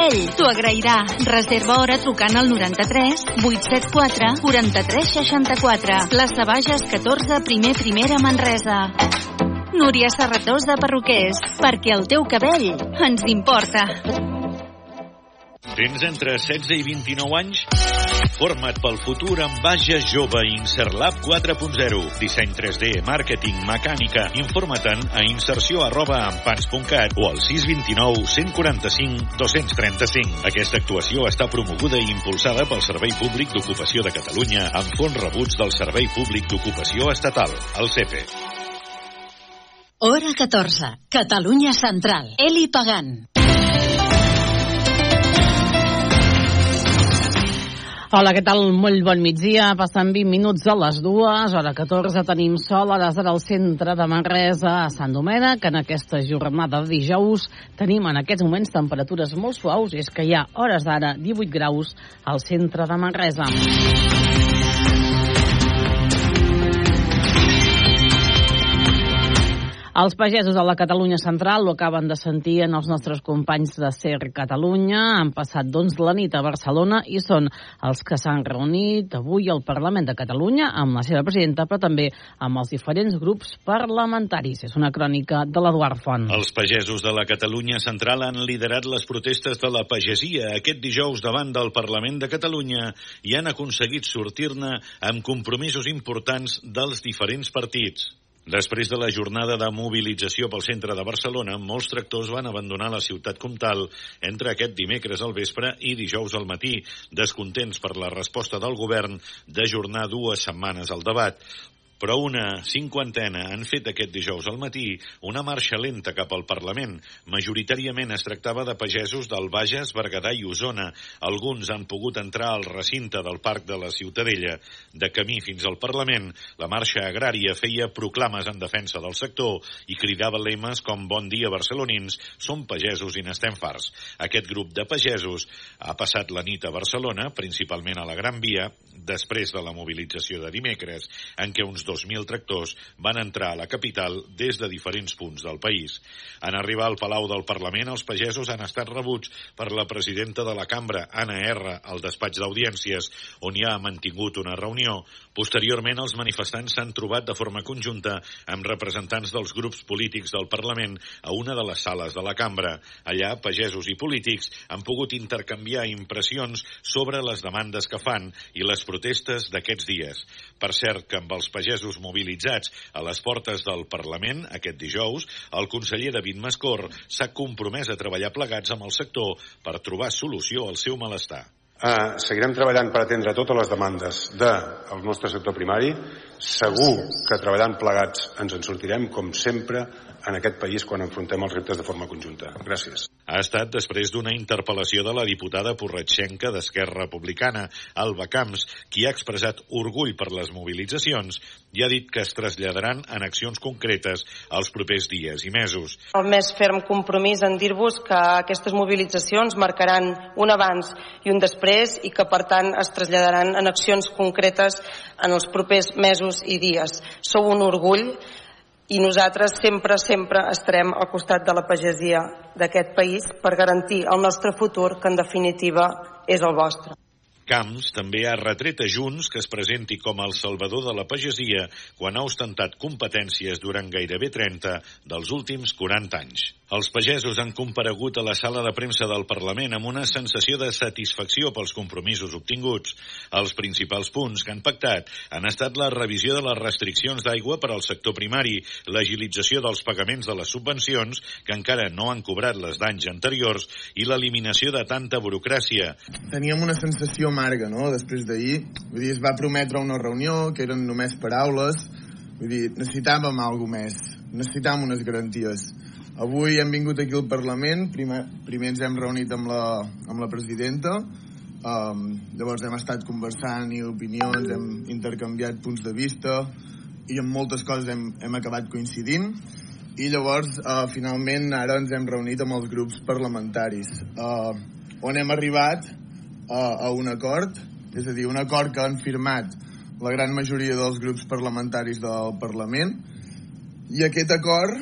Ell t'ho agrairà. Reserva hora trucant al 93 874 43 64. Plaça Bages 14, primer primera Manresa. Núria Serratós de Perruquers, perquè el teu cabell ens importa. Tens entre 16 i 29 anys? Forma't pel futur amb Baja Jove Inserlab 4.0. Disseny 3D, màrqueting, mecànica. Informa't a inserció arroba ampans.cat o al 629 145 235. Aquesta actuació està promoguda i impulsada pel Servei Públic d'Ocupació de Catalunya amb fons rebuts del Servei Públic d'Ocupació Estatal, el CEPE. Hora 14. Catalunya Central. Eli Pagant. Hola, què tal? Molt bon migdia. Passen 20 minuts a les dues. Hora 14 tenim sol a les al centre de Manresa, a Sant Domènec. En aquesta jornada de dijous tenim en aquests moments temperatures molt suaus és que hi ha hores d'ara 18 graus al centre de Manresa. Els pagesos de la Catalunya Central ho acaben de sentir en els nostres companys de SER Catalunya. Han passat, doncs, la nit a Barcelona i són els que s'han reunit avui al Parlament de Catalunya amb la seva presidenta, però també amb els diferents grups parlamentaris. És una crònica de l'Eduard Font. Els pagesos de la Catalunya Central han liderat les protestes de la pagesia aquest dijous davant del Parlament de Catalunya i han aconseguit sortir-ne amb compromisos importants dels diferents partits. Després de la jornada de mobilització pel centre de Barcelona, molts tractors van abandonar la ciutat comtal entre aquest dimecres al vespre i dijous al matí, descontents per la resposta del govern d'ajornar dues setmanes al debat però una cinquantena han fet aquest dijous al matí una marxa lenta cap al Parlament. Majoritàriament es tractava de pagesos del Bages, Berguedà i Osona. Alguns han pogut entrar al recinte del Parc de la Ciutadella. De camí fins al Parlament, la marxa agrària feia proclames en defensa del sector i cridava lemes com Bon dia barcelonins, som pagesos i n'estem farts. Aquest grup de pagesos ha passat la nit a Barcelona, principalment a la Gran Via, després de la mobilització de dimecres, en què uns 2.000 tractors van entrar a la capital des de diferents punts del país. En arribar al Palau del Parlament, els pagesos han estat rebuts per la presidenta de la cambra, Anna R., al despatx d'audiències, on hi ha mantingut una reunió. Posteriorment, els manifestants s'han trobat de forma conjunta amb representants dels grups polítics del Parlament a una de les sales de la cambra. Allà, pagesos i polítics han pogut intercanviar impressions sobre les demandes que fan i les protestes d'aquests dies. Per cert, que amb els pagesos mobilitzats a les portes del Parlament aquest dijous, el conseller David Mascor s'ha compromès a treballar plegats amb el sector per trobar solució al seu malestar. Uh, seguirem treballant per atendre totes les demandes del nostre sector primari. Segur que treballant plegats ens en sortirem, com sempre, en aquest país quan enfrontem els reptes de forma conjunta. Gràcies. Ha estat després d'una interpel·lació de la diputada porratxenca d'Esquerra Republicana, Alba Camps, qui ha expressat orgull per les mobilitzacions i ha dit que es traslladaran en accions concretes els propers dies i mesos. El més ferm compromís en dir-vos que aquestes mobilitzacions marcaran un abans i un després i que, per tant, es traslladaran en accions concretes en els propers mesos i dies. Sou un orgull i nosaltres sempre, sempre estarem al costat de la pagesia d'aquest país per garantir el nostre futur, que en definitiva és el vostre. Camps també ha retret a Junts que es presenti com el salvador de la pagesia quan ha ostentat competències durant gairebé 30 dels últims 40 anys. Els pagesos han comparegut a la sala de premsa del Parlament amb una sensació de satisfacció pels compromisos obtinguts. Els principals punts que han pactat han estat la revisió de les restriccions d'aigua per al sector primari, l'agilització dels pagaments de les subvencions, que encara no han cobrat les d'anys anteriors, i l'eliminació de tanta burocràcia. Teníem una sensació amarga, no?, després d'ahir. Vull dir, es va prometre una reunió, que eren només paraules. Vull dir, necessitàvem alguna més. Necessitàvem unes garanties. Avui hem vingut aquí al Parlament, primer, primer ens hem reunit amb la, amb la presidenta, um, llavors hem estat conversant i opinions, hem intercanviat punts de vista i en moltes coses hem, hem acabat coincidint i llavors uh, finalment ara ens hem reunit amb els grups parlamentaris uh, on hem arribat uh, a un acord és a dir, un acord que han firmat la gran majoria dels grups parlamentaris del Parlament. I aquest acord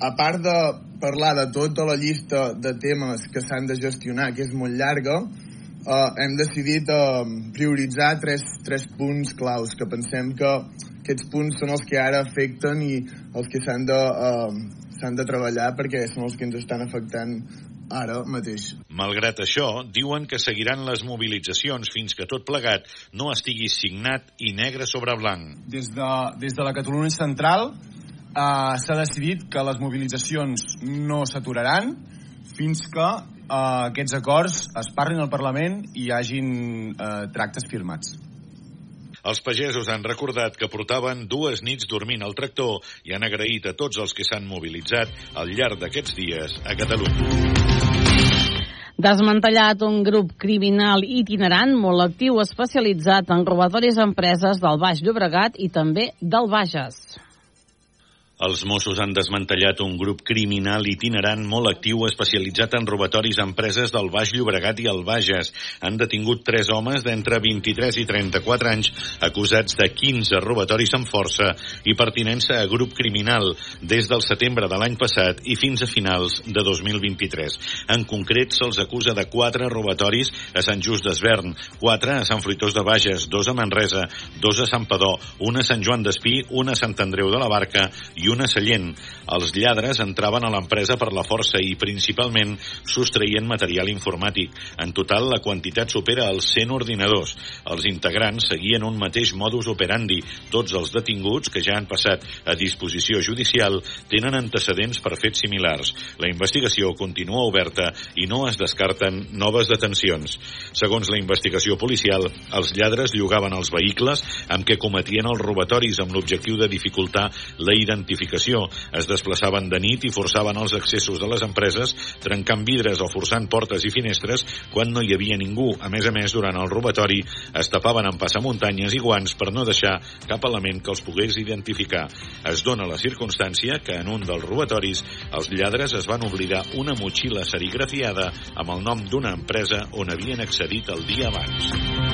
a part de parlar de tota la llista de temes que s'han de gestionar, que és molt llarga, uh, hem decidit uh, prioritzar tres, tres punts claus, que pensem que aquests punts són els que ara afecten i els que s'han de, uh, s'han de treballar perquè són els que ens estan afectant ara mateix. Malgrat això, diuen que seguiran les mobilitzacions fins que tot plegat no estigui signat i negre sobre blanc. Des de, des de la Catalunya Central eh, s'ha decidit que les mobilitzacions no s'aturaran fins que eh, aquests acords es parlin al Parlament i hi hagin eh, tractes firmats. Els pagesos han recordat que portaven dues nits dormint al tractor i han agraït a tots els que s'han mobilitzat al llarg d'aquests dies a Catalunya. Desmantellat un grup criminal itinerant molt actiu especialitzat en robatoris a empreses del Baix Llobregat i també del Bages. Els Mossos han desmantellat un grup criminal itinerant molt actiu especialitzat en robatoris a empreses del Baix Llobregat i el Bages. Han detingut tres homes d'entre 23 i 34 anys acusats de 15 robatoris amb força i pertinença a grup criminal des del setembre de l'any passat i fins a finals de 2023. En concret, se'ls acusa de quatre robatoris a Sant Just d'Esvern, quatre a Sant Fruitós de Bages, dos a Manresa, dos a Sant Padó, un a Sant Joan d'Espí, un a Sant Andreu de la Barca i una Sallent. Els lladres entraven a l'empresa per la força i principalment sostraïen material informàtic. En total, la quantitat supera els 100 ordinadors. Els integrants seguien un mateix modus operandi. Tots els detinguts, que ja han passat a disposició judicial, tenen antecedents per fets similars. La investigació continua oberta i no es descarten noves detencions. Segons la investigació policial, els lladres llogaven els vehicles amb què cometien els robatoris amb l'objectiu de dificultar la identificació. Es desplaçaven de nit i forçaven els accessos de les empreses, trencant vidres o forçant portes i finestres quan no hi havia ningú. A més a més, durant el robatori es tapaven amb passamuntanyes i guants per no deixar cap element que els pogués identificar. Es dona la circumstància que en un dels robatoris els lladres es van oblidar una motxilla serigrafiada amb el nom d'una empresa on havien accedit el dia abans.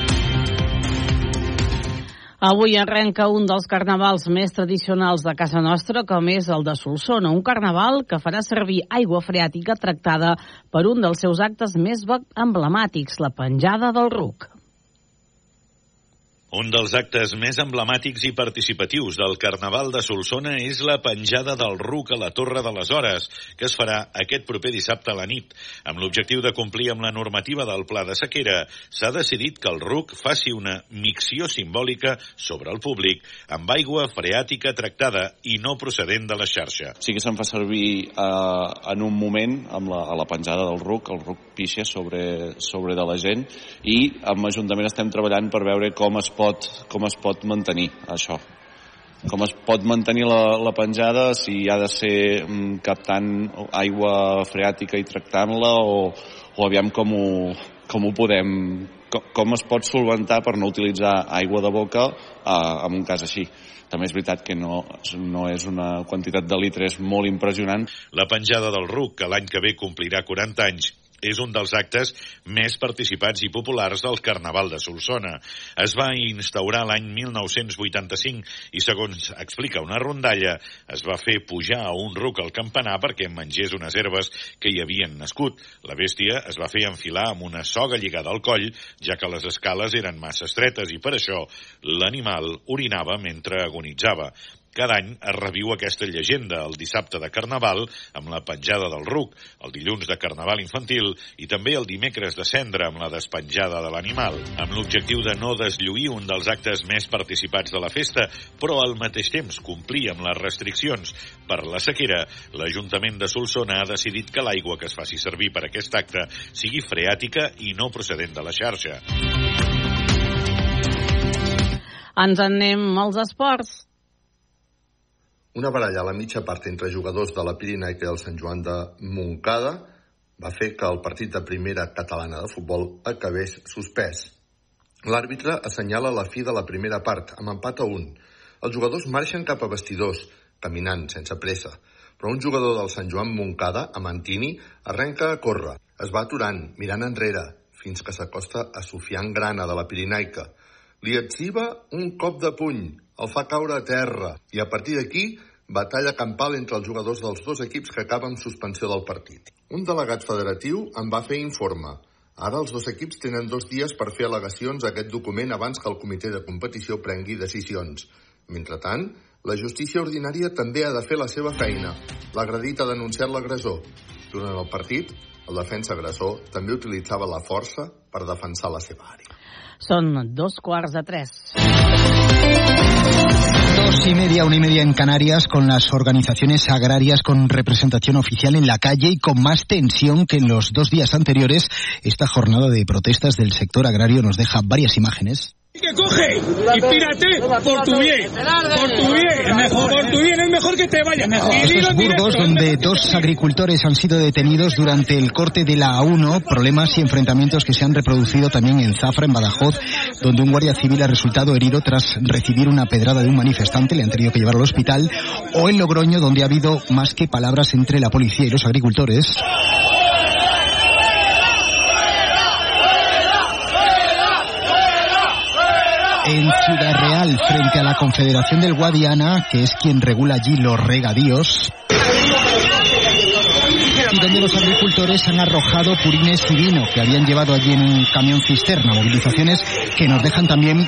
Avui arrenca un dels carnavals més tradicionals de casa nostra, com és el de Solsona, un carnaval que farà servir aigua freàtica tractada per un dels seus actes més emblemàtics, la penjada del ruc. Un dels actes més emblemàtics i participatius del Carnaval de Solsona és la penjada del RUC a la Torre de les Hores, que es farà aquest proper dissabte a la nit. Amb l'objectiu de complir amb la normativa del Pla de Sequera, s'ha decidit que el RUC faci una micció simbòlica sobre el públic amb aigua freàtica tractada i no procedent de la xarxa. Sí que se'n fa servir eh, en un moment amb la, a la penjada del RUC, el RUC pixa sobre, sobre de la gent i amb l'Ajuntament estem treballant per veure com es pot, com es pot mantenir això com es pot mantenir la, la penjada si ha de ser mm, captant aigua freàtica i tractant-la o, o aviam com ho, com ho podem com, com es pot solventar per no utilitzar aigua de boca eh, en un cas així també és veritat que no, no és una quantitat de litres molt impressionant. La penjada del RUC, que l'any que ve complirà 40 anys, és un dels actes més participats i populars del Carnaval de Solsona. Es va instaurar l'any 1985 i, segons explica una rondalla, es va fer pujar a un ruc al campanar perquè mengés unes herbes que hi havien nascut. La bèstia es va fer enfilar amb una soga lligada al coll, ja que les escales eren massa estretes i per això l'animal orinava mentre agonitzava. Cada any es reviu aquesta llegenda el dissabte de Carnaval amb la penjada del ruc, el dilluns de Carnaval infantil i també el dimecres de cendre amb la despenjada de l'animal, amb l'objectiu de no deslluir un dels actes més participats de la festa, però al mateix temps complir amb les restriccions per la sequera, l'Ajuntament de Solsona ha decidit que l'aigua que es faci servir per aquest acte sigui freàtica i no procedent de la xarxa. Ens en anem als esports. Una baralla a la mitja part entre jugadors de la Pirinaica i el Sant Joan de Montcada va fer que el partit de primera catalana de futbol acabés suspès. L'àrbitre assenyala la fi de la primera part, amb empat a un. Els jugadors marxen cap a vestidors, caminant, sense pressa. Però un jugador del Sant Joan Montcada, a Mantini, arrenca a córrer. Es va aturant, mirant enrere, fins que s'acosta a Sofian Grana, de la Pirinaica. Li etziva un cop de puny, el fa caure a terra i a partir d'aquí batalla campal entre els jugadors dels dos equips que acaba amb suspensió del partit. Un delegat federatiu en va fer informe. Ara els dos equips tenen dos dies per fer al·legacions a aquest document abans que el comitè de competició prengui decisions. Mentrestant, la justícia ordinària també ha de fer la seva feina. L'agredit ha denunciat l'agressor. Durant el partit, el defensa agressor també utilitzava la força per defensar la seva àrea. Són dos quarts de tres. Dos y media, una y media en Canarias, con las organizaciones agrarias con representación oficial en la calle y con más tensión que en los dos días anteriores. Esta jornada de protestas del sector agrario nos deja varias imágenes que coge y pírate por tu bien, por tu bien, mejor, por tu bien es mejor que te vayas. Mejor. Esto es Burgos, donde dos agricultores han sido detenidos durante el corte de la A1, problemas y enfrentamientos que se han reproducido también en Zafra, en Badajoz, donde un guardia civil ha resultado herido tras recibir una pedrada de un manifestante, le han tenido que llevar al hospital, o en Logroño, donde ha habido más que palabras entre la policía y los agricultores. en Ciudad Real frente la Confederación del Guadiana, que es quien regula allí los regadíos. Y donde los agricultores han arrojado purines y vino que habían llevado allí en un camión cisterna. Movilizaciones que nos dejan también